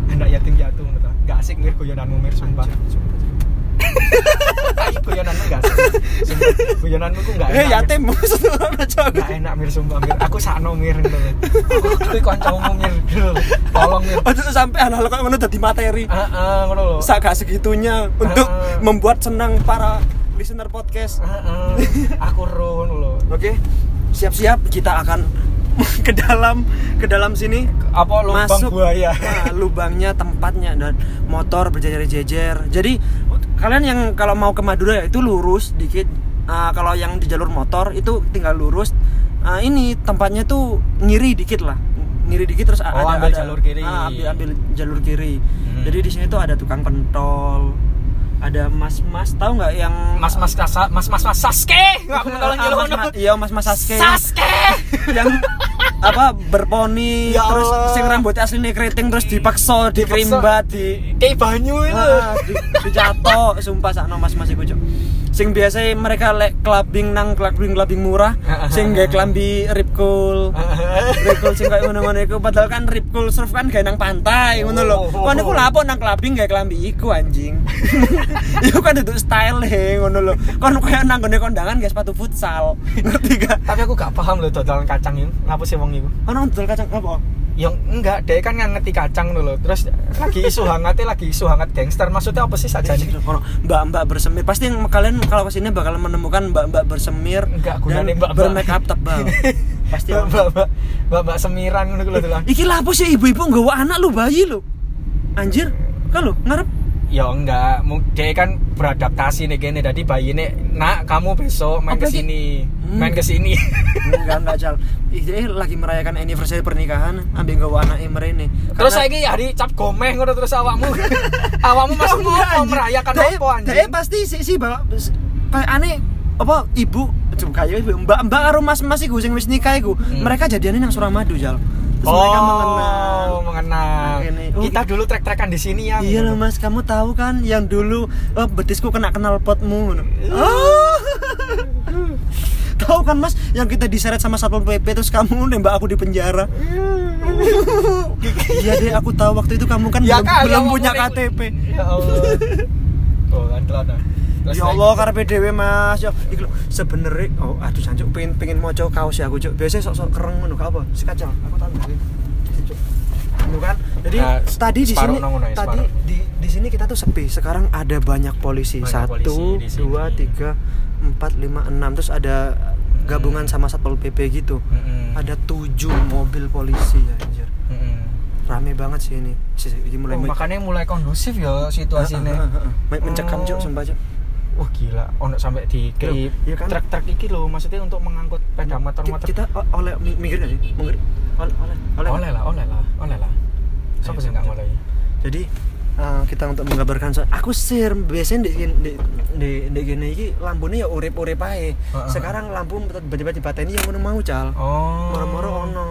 Hendak yatim ngono ta. Gak asik mir guyonanmu mir sumpah. Iki guyonanmu gak asik. Sumpah, Guyonanmu ku gak enak. eh yatim maksudnya Gak enak mir sumpah mir. Aku sakno mir. Aku kuwi kancamu mir. Tolong mir. Ojo sampai hal-hal kok ngono dadi materi. Heeh, ngono lho. Sak gak segitunya untuk membuat senang para listener podcast. Aku ngono lho. Oke. Siap-siap kita akan ke dalam ke dalam sini Apa lubang masuk buaya? Nah, lubangnya tempatnya dan motor berjejer-jejer jadi kalian yang kalau mau ke Madura ya itu lurus dikit Ah, kalau yang di jalur motor itu tinggal lurus Ah, ini tempatnya tuh ngiri dikit lah ngiri dikit terus Oh, ambil jalur kiri. Ah, ambil ambil jalur kiri Hmm. jadi di sini tuh ada tukang pentol ada mas-mas tahu nggak yang Mas Mas Kasa, Mas Mas mas- iya mas-mas Saske Saske. yang apa berponi Ya terus sing rambutnya aslinya keriting terus dipaksa dikerimbat di Kayak banyu itu. ah, di, sumpah sakno mas mas iku. Sing biasa mereka lek clubbing nang clubbing clubbing murah sing gak klambi rip cool rip cool sing kayak ngono-ngono iku padahal kan rip cool surf kan gak nang pantai ngono lho. Kon iku lapo nang clubbing gak klambi iku anjing. Iku kan itu style he ngono lho. Kon koyo nang gone kondangan gak sepatu futsal. Ngerti gak? Tapi aku gak paham loh dodolan kacang itu. Ngapa sih wong itu? ono dodol kacang apa Yang enggak, dia kan ngerti kacang dulu. Terus lagi isu hangatnya lagi isu hangat gangster. Maksudnya apa sih saja nih? Ono mbak-mbak bersemir. Pasti yang kalian kalau ke sini bakal menemukan mbak-mbak bersemir Enggak, dan gunanya mbak-mbak. bermake up tebal. Pasti. Mbak mbak mbak mbak semiran lho dolan. Iki lah apa sih ibu-ibu nggawa anak lu bayi lu? Anjir, kan lu ngarep Ya enggak, dia kan beradaptasi nih gini. Jadi bayi ini, nak kamu besok main ke sih? sini, Hmm. main ke sini. enggak enggak cal. Ih, lagi merayakan anniversary pernikahan, ambil nggawa anak ini. Terus saya hari cap gomeh ngono terus awakmu. awakmu masih mau mau merayakan apa anjing? pasti si si bawa kayak aneh apa ibu coba kayak ibu mbak mbak karo mas mas iku sing wis nikah iku Hmm. mereka jadiannya nang Suramadu jal terus mereka mengenal Oh, mengenang. Ini. Oh, Kita dulu trek-trekan di sini ya. Iya loh mas, kamu tahu kan yang dulu oh, betisku kena kenal potmu. Oh. tahu kan mas, yang kita diseret sama satpol pp terus kamu nembak aku di penjara. Iya deh, aku tahu waktu itu kamu kan Ya belum, kali, belum punya. KTP. Ya Allah. Oh, kan. Ya Allah, karena PDW mas. Ya, iki lho, sebenarnya, oh aduh jancuk pengen pengen mau kaos ya aku cuk. Biasanya sok-sok kereng ngono apa. Si kacang, aku tahu. Ngono kan? Jadi Nah, tadi di sini ya, tadi di di sini kita tuh sepi. Sekarang ada banyak polisi. Banyak Satu, polisi dua, tiga, empat, lima, enam. Terus ada gabungan sama satpol pp gitu. Mm-mm. Ada tujuh mobil polisi ya, anjir. Mm-mm. Rame banget sih ini. Ini mulai Oh, makanya mulai kondusif ya situasinya. Men- mencekam cuk, Oh. sumpah cuk. Wah gila, ono sampai di Loh, iya kan? truk-truk iki loh, maksudnya untuk mengangkut sepeda motor-motor. Kita o- oleh mi- mikir gak sih? Mikir oleh oleh oleh. Oleh lah, oleh lah, oleh lah. Siapa sih nggak mulai? Jadi eh, kita untuk menggambarkan so- aku sir biasanya di di di, di gini iki lampunya ya urip-urip ae. Heeh. Sekarang lampu tiba-tiba dipateni yang mau cal. Oh. Moro-moro ono.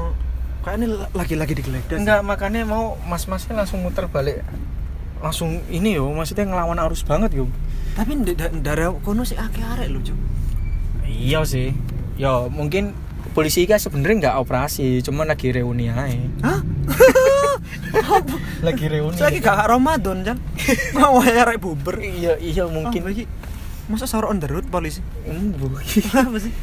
Kayaknya la- lagi-lagi digeledah. Enggak, makanya mau mas-masnya langsung muter balik. Langsung ini yo, maksudnya ngelawan arus banget yo. Tapi di da- daerah kono sih akeh arek lho, Cuk. Iya sih. Ya mungkin polisi kan sebenarnya nggak operasi, cuman lagi reuni aja. Hah? lagi reuni. Saya gak Ramadan, Jan. Mau arek buber. Iya, iya mungkin. Mungkin Masa sahur on the road polisi? Apa sih?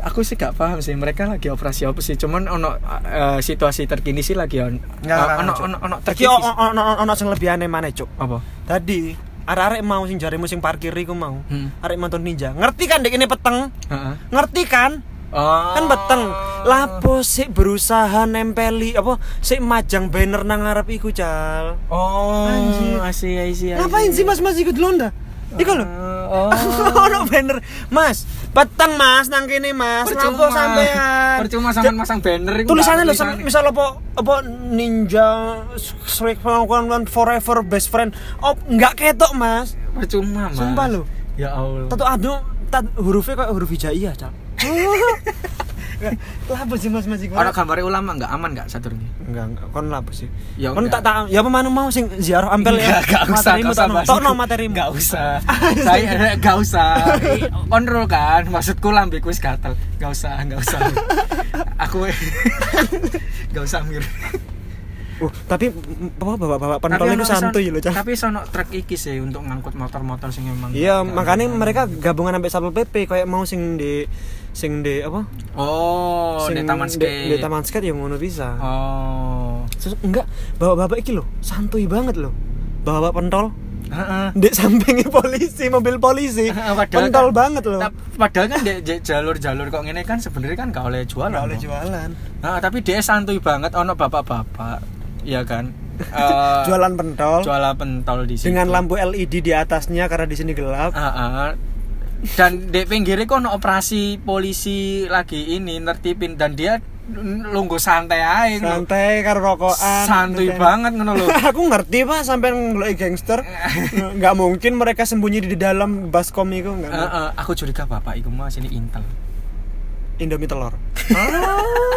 aku sih gak paham sih mereka lagi operasi apa sih cuman ono eh, situasi terkini sih lagi on Nggak, nggak, ono ono ono terkini ono ono ono sing lebih aneh maneh, Cuk. apa Tadi arek-arek mau sing jarimu sing parkir iku mau. Hmm. Arek mantan ninja. Ngerti kan dek ini peteng? Heeh. Ngerti kan? oh Kan peteng. Lapo sik berusaha nempeli apa sik majang banner nang ngarep iku, Cal. oh Anjir. asih asih Ngapain sih Mas Mas ikut londa? Iku lho. Oh Ono banner. Mas, peteng Mas nang kene Mas. Lapo sampean? percuma sampean masang banner iku tulisannya tulisannya. misal apa apa ninja strike forever best friend oh nggak ketok mas percuma mas Sumpah lo. ya Allah tato adu tat hurufnya kayak huruf hijaiyah cal lah apa sih mas mas iku? Gambarnya ulama nggak aman nggak Saturni? enggak enggak kon lah apa sih Ya kon enggak. tak tak ya apa mana mau sing ziarah ampel ya Enggak, enggak usah, Materimu enggak usah tokno. itu. materimu Enggak usah. Saya enggak usah. On roll kan, maksudku lambe wis gatel. Enggak usah, enggak usah. Aku enggak usah mir. Uh, tapi apa bapak-bapak pentol itu santuy loh cal Tapi sono truk iki sih untuk ngangkut motor-motor sing emang. Iya, enggak- makanya enggak- mereka gabungan sampai Satpol PP kayak mau sing di sing di apa? Oh, di taman di, skate. di taman skate yang ngono bisa. Oh. Terus enggak, bapak-bapak iki loh, santuy banget loh. Bapak pentol Heeh. di sampingnya polisi mobil polisi Padahal pentol kan- banget loh Padahal kan di di jalur-jalur kok ngene kan sebenarnya kan gak oleh jualan. nggak oleh jualan Nah, tapi dia santuy banget ono bapak-bapak. Iya kan? Eh, jualan pentol jualan pentol di situ. dengan lampu LED di atasnya karena di sini gelap Ah, ah. Dan di pinggirnya kok operasi polisi lagi ini nertipin dan dia lungguh santai aja santai karo rokokan santuy banget ngono lho. Aku ngerti pak sampai ngeloki gangster. Nggak mungkin mereka sembunyi di dalam baskom itu nggak Eh, mungkin. eh, aku curiga bapak iku mas ini intel. Indomie telur.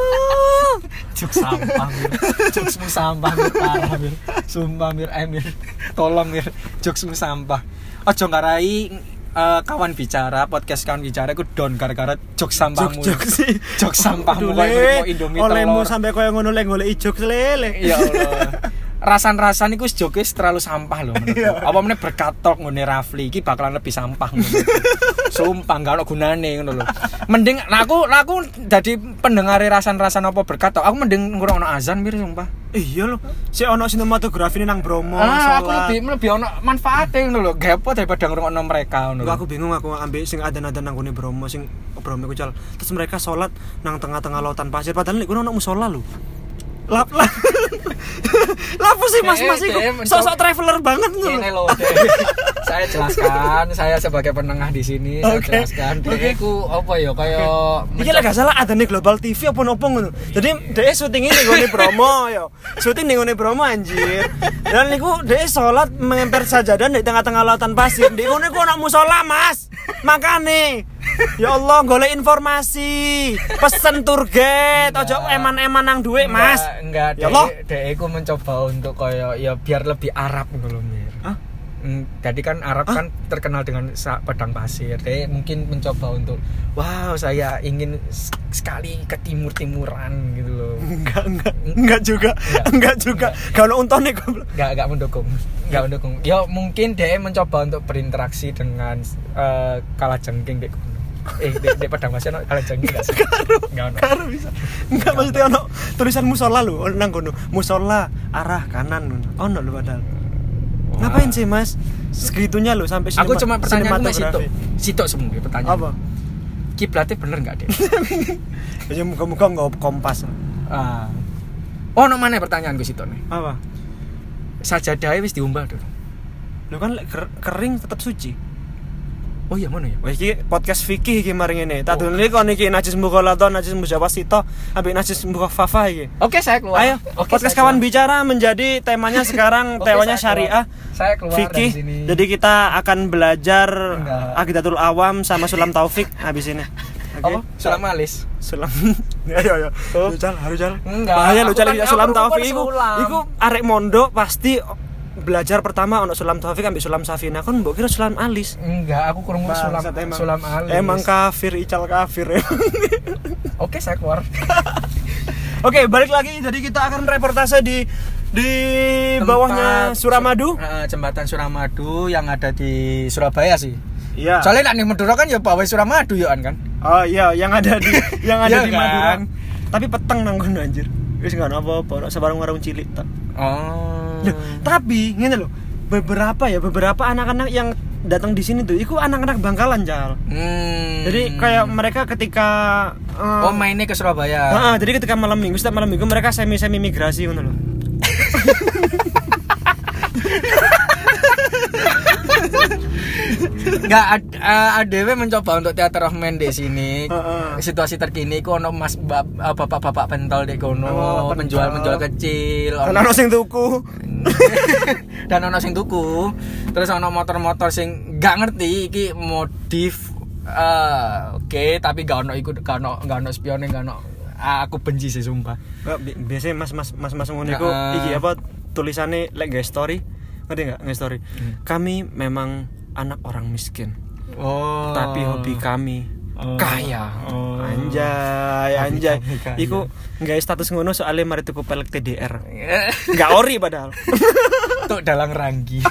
Jok sampah mir. Jokesmu sampah mir. Parah mir. Sumpah mir. Eh mir. Tolong mir. Jokesmu sampah. Ojo ngarai eh, kawan bicara podcast kawan bicara aku don gara-gara jok sampahmu. Jok sih. jok sampahmu kayak indomie olehmu sampai kaya ngono lek golek jok lele ya Allah. Rasan-rasan iku jok wis terlalu sampah loh menurutku. Iya. apa meneh berkatok ngene Rafli? Iki bakalan lebih sampah menurutku. sumpah gak ono gunane ngono lho. Mending nah aku nah aku jadi pendengar rasan-rasan apa berkatok aku mending ngurung ono azan mir sumpah iya loh si ono sinematografi ini nang Bromo ah, aku lebih lebih ono manfaatnya ngono lho. Gapo daripada ngurung ono mereka ngono aku bingung aku ambil sing ada nada nang gone Bromo sing Bromo iku cal. Terus mereka sholat nang tengah-tengah lautan pasir. Padahal nek kono ono musola lho. Lap lap. Lapo sih iku eh, mencoba- sosok traveler banget ini lho. loh saya jelaskan saya sebagai penengah di sini saya Oke. jelaskan. Dek, aku apa ya kayak Iki lek gak salah ada nih Global TV apa nopo ngono. Jadi dhek syuting ini nggone Bromo yo. Syuting ning nggone Bromo anjir. Dan niku dhek salat mengemper sajadah di tengah-tengah lautan pasir. Di ngono iku ono musola, Mas. Makane Ya Allah, golek informasi. Pesen tour guide, ojo eman-eman nang duit, Mas. Enggak, Ya ya Allah. dek aku mencoba untuk kayak ya biar lebih Arab gitu loh, Mir. Hah? Hmm, jadi kan Arab kan terkenal dengan padang pasir. Dek mungkin mencoba untuk wow, saya ingin sekali ke timur-timuran gitu loh. Enggak, enggak, enggak juga. Enggak. Enggak juga. Kalau untone goblok. Enggak, enggak mendukung. Enggak mendukung. Ya mungkin dia mencoba untuk berinteraksi dengan eh, kalajengking dek kono. Eh, dek, dek padang pasir no, kalajengking enggak sih? Enggak ono. Karo bisa. Enggak maksudnya ono tulisan musola ono nang kono. Musola arah kanan. Ono lho padahal. Ngapain sih, Mas? Segitunya lho sampai Aku cuma pertanyaan gue situ. Situ semua pertanyaan. Apa? Kiblatnya bener enggak, Dek? Ya muka-muka nggak kompas. Ah. Oh, no mana pertanyaan gue situ nih. Apa? Sajadahnya wis diumbah dulu. Lu kan kering tetap suci. Oh iya mana ya? Wah iki podcast fikih iki maring ini. Tak dulu kon iki najis mukhalato, najis mujawasito, ambek najis mukhafafa iki. Oke, saya keluar. Ayo, Oke, podcast kawan keluar. bicara menjadi temanya sekarang Oke, temanya saya syariah. Saya keluar fikih. dari sini. Jadi kita akan belajar Enggak. Akidatul Awam sama Sulam Taufik habis ini. Oke. Apa? Sulam alis. Sulam. Ayo ayo. Oh. Lu cal, harus cal. Enggak, Bahaya lu aku cal kan- iki Sulam kan Taufik iku. Sulam. Iku arek mondok pasti belajar pertama ono Sulam Taufik ambil Sulam Safina kan mbok kira Sulam Alis. Enggak, aku kurang sulam Bangsat, emang. sulam alis. Emang kafir, ical kafir emang. Oke, saya keluar. Oke, balik lagi. Jadi kita akan reportase di di bawahnya Tempat- Suramadu. Eh, jembatan Suramadu yang ada di Surabaya sih. Iya. Soalnya nek ning Madura kan ya bawah Suramadu ya kan. Oh iya, yang ada di yang ada Iya di kan? Madura. Tapi peteng nang kono anjir. Wis enggak apa-apa, ono sebarang warung cilik tok. Oh. Loh, tapi ngene loh. Beberapa ya, beberapa anak-anak yang datang di sini tuh, itu anak-anak Bangkalan, Cal. Hmm. Jadi kayak mereka ketika eh, Oh mainnya ke Surabaya. Heeh, jadi ketika malam minggu, setiap malam minggu mereka semi-semi migrasi ngono loh. Enggak ad- eh, ADW mencoba untuk teater of di sini. Situasi terkini ku ono Mas bap- eh, bapak-bapak pentol di kono, Oh, pentol. penjual-penjual kecil. ono- Ono sing tuku. dan ono sing tuku. Terus ono motor-motor sing gak ngerti iki modif eh, oke tapi gak ono ikut gak ono gak ono spione gak ono Ah, aku benci sih sumpah. Nggak, bi- biasanya mas mas mas mas ngono iku Heeh. iki apa tulisannya like guys story ngerti nggak guys story kami memang anak orang miskin Oh. tapi hobi kami Oh. kaya Oh. anjay anjay kaya. iku nggak status ngono soalnya mari tuku pelek TDR nggak ori padahal Tuh dalang ranggi.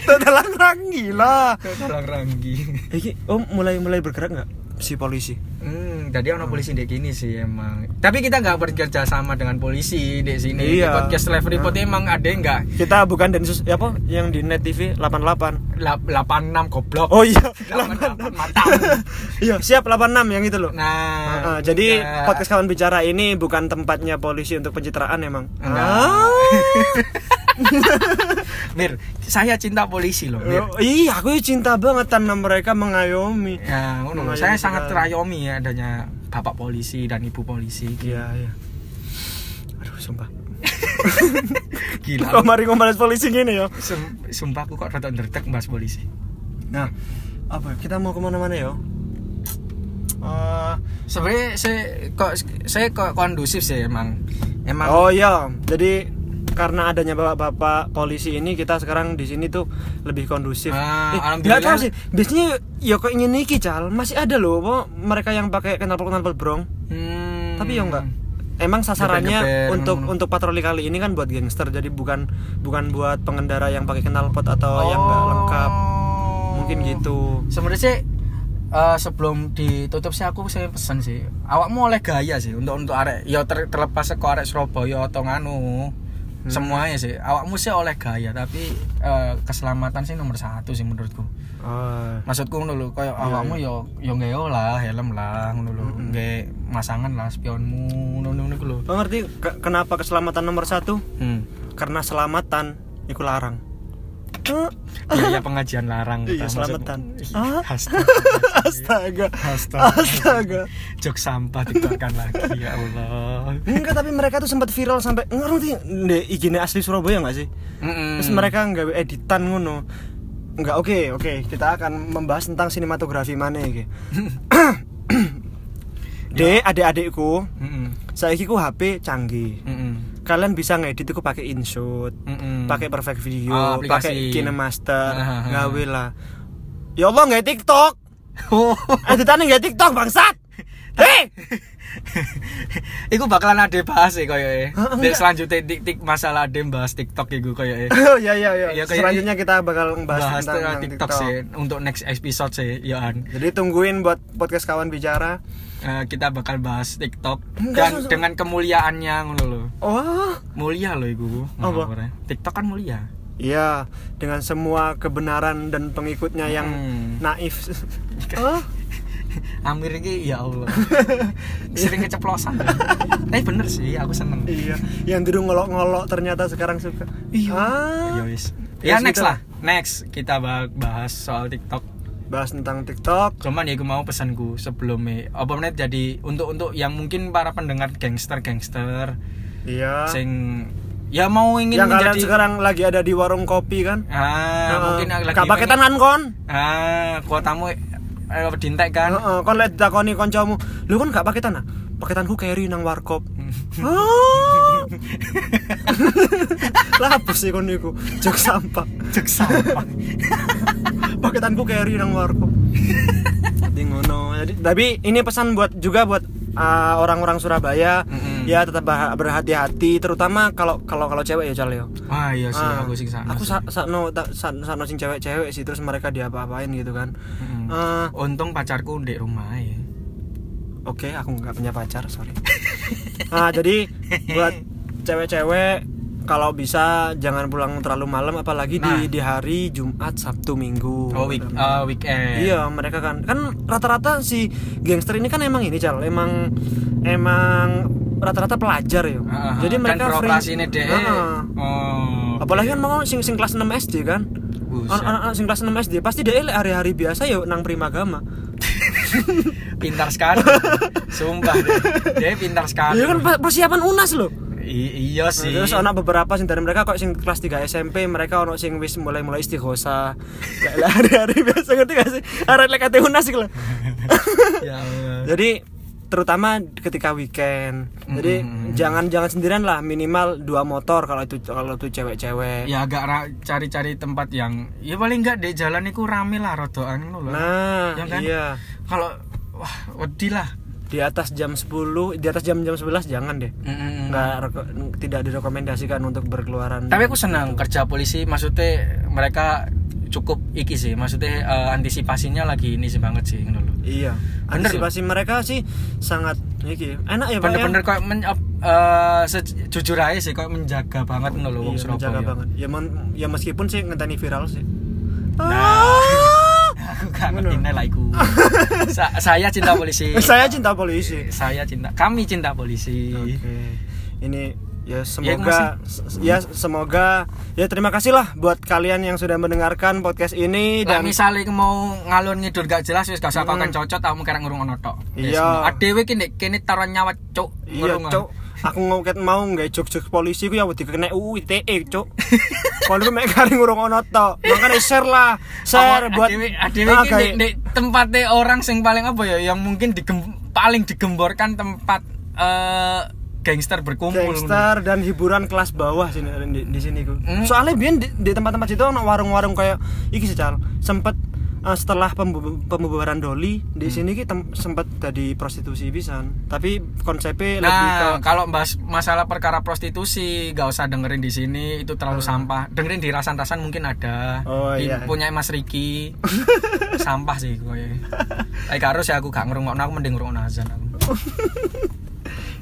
Tuh dalam rangi lah Tuh dalang ranggi. iki oh mulai mulai bergerak nggak si polisi. Hmm, jadi ono polisi di gini sih emang. Tapi kita nggak bekerja sama dengan polisi di sini. Di Iya. podcast live report emang ada nggak? Kita bukan Densus ya apa yang di Net TV 88. La- 86 goblok. Oh iya, 88 mantap. Iya, siap 86 yang itu loh. Nah, Heeh, jadi enggak. podcast kawan bicara ini bukan tempatnya polisi untuk pencitraan emang. Enggak. Ah. Mir, saya cinta polisi loh, Mir. Oh, iya, aku cinta banget sama mereka mengayomi. Ya, ngono saya sangat sekali. terayomi ya adanya bapak polisi dan ibu polisi. Iya, iya. Aduh, sumpah. Gila. Kok mari ngomongin polisi gini ya? Sum- sumpah aku kok rada nderdek bahas polisi. Nah, apa kita mau ke mana-mana ya? Eh, Sebenarnya saya kok saya kok kondusif sih emang. Emang oh iya, jadi karena adanya bapak-bapak polisi ini kita sekarang di sini tuh lebih kondusif. Ah, Eh, alhamdulillah. nggak tahu sih, biasanya ya kok ingin niki cal, masih ada loh, apa, mereka yang pakai knalpot knalpot brong. Hmm. Tapi ya enggak. Emang sasarannya Geber-geber, untuk ngono-ngono. untuk patroli kali ini kan buat gangster, jadi bukan bukan buat pengendara yang pakai knalpot atau yang nggak lengkap. Mungkin gitu. Sebenarnya sih eh, sebelum ditutup sih aku saya pesan sih. Awakmu oleh gaya sih untuk untuk arek ya ter- terlepas seko arek Surabaya atau nganu. Hmm. Semuanya sih. Awakmu sih oleh gaya tapi eh, keselamatan sih nomor satu sih menurutku. Oh, Maksudku koyo Iya, Hmm. awakmu yo yo nggae lah helm lah ngono lho. Nggae masangan lah spionmu iku lho. Lo ngerti ke- kenapa keselamatan nomor satu? Hmm. Karena selamatan itu larang. Biaya pengajian larang Iya, kita, selamatan. maksudku. Ah. Astaga. Astaga. Astaga. Astaga. Jok sampah tiktokan lagi ya Allah. Enggak, tapi mereka tuh sempat viral sampai ngerti di IG-nya asli Surabaya nggak sih? Mm-mm. Terus mereka nggak editan ngono. Enggak, oke, oke. Kita akan membahas tentang sinematografi mana iki. Dek, adik-adikku, Mm-mm. saiki ku HP canggih. Mm-mm. Kalian bisa ngedit iku pakai InShot, Mm-mm. pakai Perfect Video, Oh, pakai KineMaster, ah, ah. gawe lah. Ya Allah nggak TikTok. Oh. Editannya nggak TikTok bangsat. Hei, Iku bakalan ada bahas sih koyo e. Dek enggak. selanjutnya tik tik masalah ada bahas TikTok iku koyo e. Oh iya iya iya. Iya, kayak- Selanjutnya kita bakal Bahas bahas, tentang, tentang tentang TikTok, sih untuk next episode sih, ya an. Jadi tungguin buat podcast kawan bicara. Eh, kita bakal bahas TikTok Enggak, dan susah. dengan kemuliaannya ngono lho. Oh, Mulia loh iku. Apa? ngawurnya. TikTok kan mulia. iya dengan semua kebenaran dan pengikutnya yang Hmm. naif. oh, Amir ini ya Allah. Sering keceplosan. Tapi bener sih, aku seneng. iya, yang dulu ngolok-ngolok ternyata sekarang suka. Iya. Ah, Ya wis. Ya, Ya next lah. Next kita bah- bahas soal TikTok. bahas tentang TikTok. Cuman ya aku mau pesanku sebelumnya apa menit jadi untuk untuk yang mungkin para pendengar gangster-gangster Iya. sing ya mau ingin yang kalian menjadi sekarang lagi ada di warung kopi kan? ah Heeh. mungkin lagi pakai tangan kon? ah kuotamu eh, dintek kan Heeh, kon lihat takoni koncomu. Lu kan gak pakai tanah? Pakai tanganku carry nang warkop. Ah. lah apa sih kon niku? Jok sampah. cek sampah Paketanku carry nang warkop. Jadi ngono. Jadi tapi ini pesan buat juga buat uh, orang-orang Surabaya Mm-mm. ya tetap berhati-hati terutama kalau kalau kalau cewek ya Cal ya. ah iya sih Ah, aku sih sana Aku sih. sa sakno tak sa- sakno sing cewek-cewek sih terus mereka diapa-apain gitu kan. Mm-mm. Eh, untung pacarku di rumah ya Oke, aku nggak punya pacar, sorry. nah, jadi buat cewek-cewek kalau bisa jangan pulang terlalu malam apalagi Nah. di di hari Jumat, Sabtu, Minggu. oh week eh, weekend Iya, mereka kan kan rata-rata si gangster ini kan emang ini, Cal. Emang emang rata-rata pelajar ya. Ah, ah, Jadi dan mereka ini free- deh Ah, ah. oh Apalagi kan mau sing sing kelas 6 SD kan. Anak-anak sing kelas 6 SD pasti dia hari-hari biasa ya nang Primagama. pintar sekali sumpah deh. dia pintar sekali Iya kan pa- persiapan UNAS loh. I- iya sih Terus anak beberapa sing dari mereka kok sing kelas 3 SMP mereka ono sing wis mulai-mulai istighosa. Kayak lah hari-hari biasa ngerti gak sih? Arek lek kate unas lho. ya Allah. Jadi terutama ketika weekend. Jadi Mm-mm. jangan jangan sendirian lah minimal dua motor kalau itu kalau itu cewek-cewek. ya agak cari-cari tempat yang ya paling enggak di jalan itu rame lah rodoan ngono Nah, Ya kan? iya. kalau wah wedi lah Di atas jam 10, di atas jam-jam 11 jangan deh. Mm-mm. Nggak tidak direkomendasikan untuk berkeluaran. tapi aku senang kerja polisi maksudnya mereka cukup iki sih maksudnya eh, antisipasinya lagi ini sih banget sih lho Iya. Bener Antisipasi mereka sih sangat iki enak ya Pak. bener-bener ya? kayak men, eh, sejujur aja sih kayak menjaga banget lho wong Iya, menjaga banget. Ya, ya meskipun sih ngenteni viral sih. Nah. Aku gak ngerti Sa- saya cinta polisi Saya cinta polisi. saya cinta kami cinta polisi Oke. Ini ya masih- semoga ya semoga ya terima kasih lah buat kalian yang sudah mendengarkan podcast ini dan misalnya mau ngalun ngidul gak jelas wis gak usah kan cocot kamu kira ngurung ono tok. Wis, Iya. Adewe ki nek kene taruhan nyawa cuk. iya ngurung. Aku mau ket mau nggak jok-jok polisi ku ya wedi kena UU ITE cok kalau gue mek kari ngurung ono to makanya share lah share buat adewe Ah, nek- nek tempatnya orang sing paling apa ya yang mungkin digem, paling digemborkan tempat eh gangster berkumpul. gangster dan hiburan kelas bawah sini di, di sini ku. Hmm. Soalnya biar di, di tempat-tempat situ ono warung-warung kayak iki sih Cal. Sempet eh, setelah pembu- pembubaran Doli Hmm. di sini ki tem- sempet jadi prostitusi pisan. Tapi konsepnya lebih ke Nah, kalau bahas masalah perkara prostitusi, gak usah dengerin di sini, itu terlalu sampah. Dengerin di rasan-rasan mungkin ada. Oh, Di iya. punya Mas Riki. sampah sih kowe. Eh karo sih aku gak ngrungokno, aku mending ngrungokno azan aku.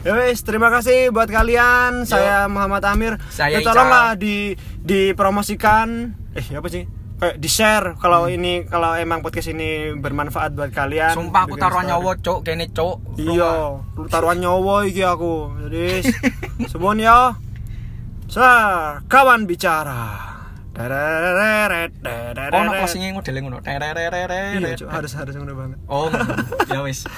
Ya wes, terima kasih buat kalian. Saya Muhammad Amir. Saya ya, tolonglah di dipromosikan. Eh, apa sih? Kayak di share kalau ini kalau emang podcast ini bermanfaat buat kalian. Hmm. Sumpah aku taruhan nyawa, Cuk, kene, Cuk. Iya, taruhan nyawa iki aku. Jadi semuanya ya. Sa, kawan bicara. Oh, ono posingnya modele ngono. Iya, harus harus ngono banget. Oh, ya wis.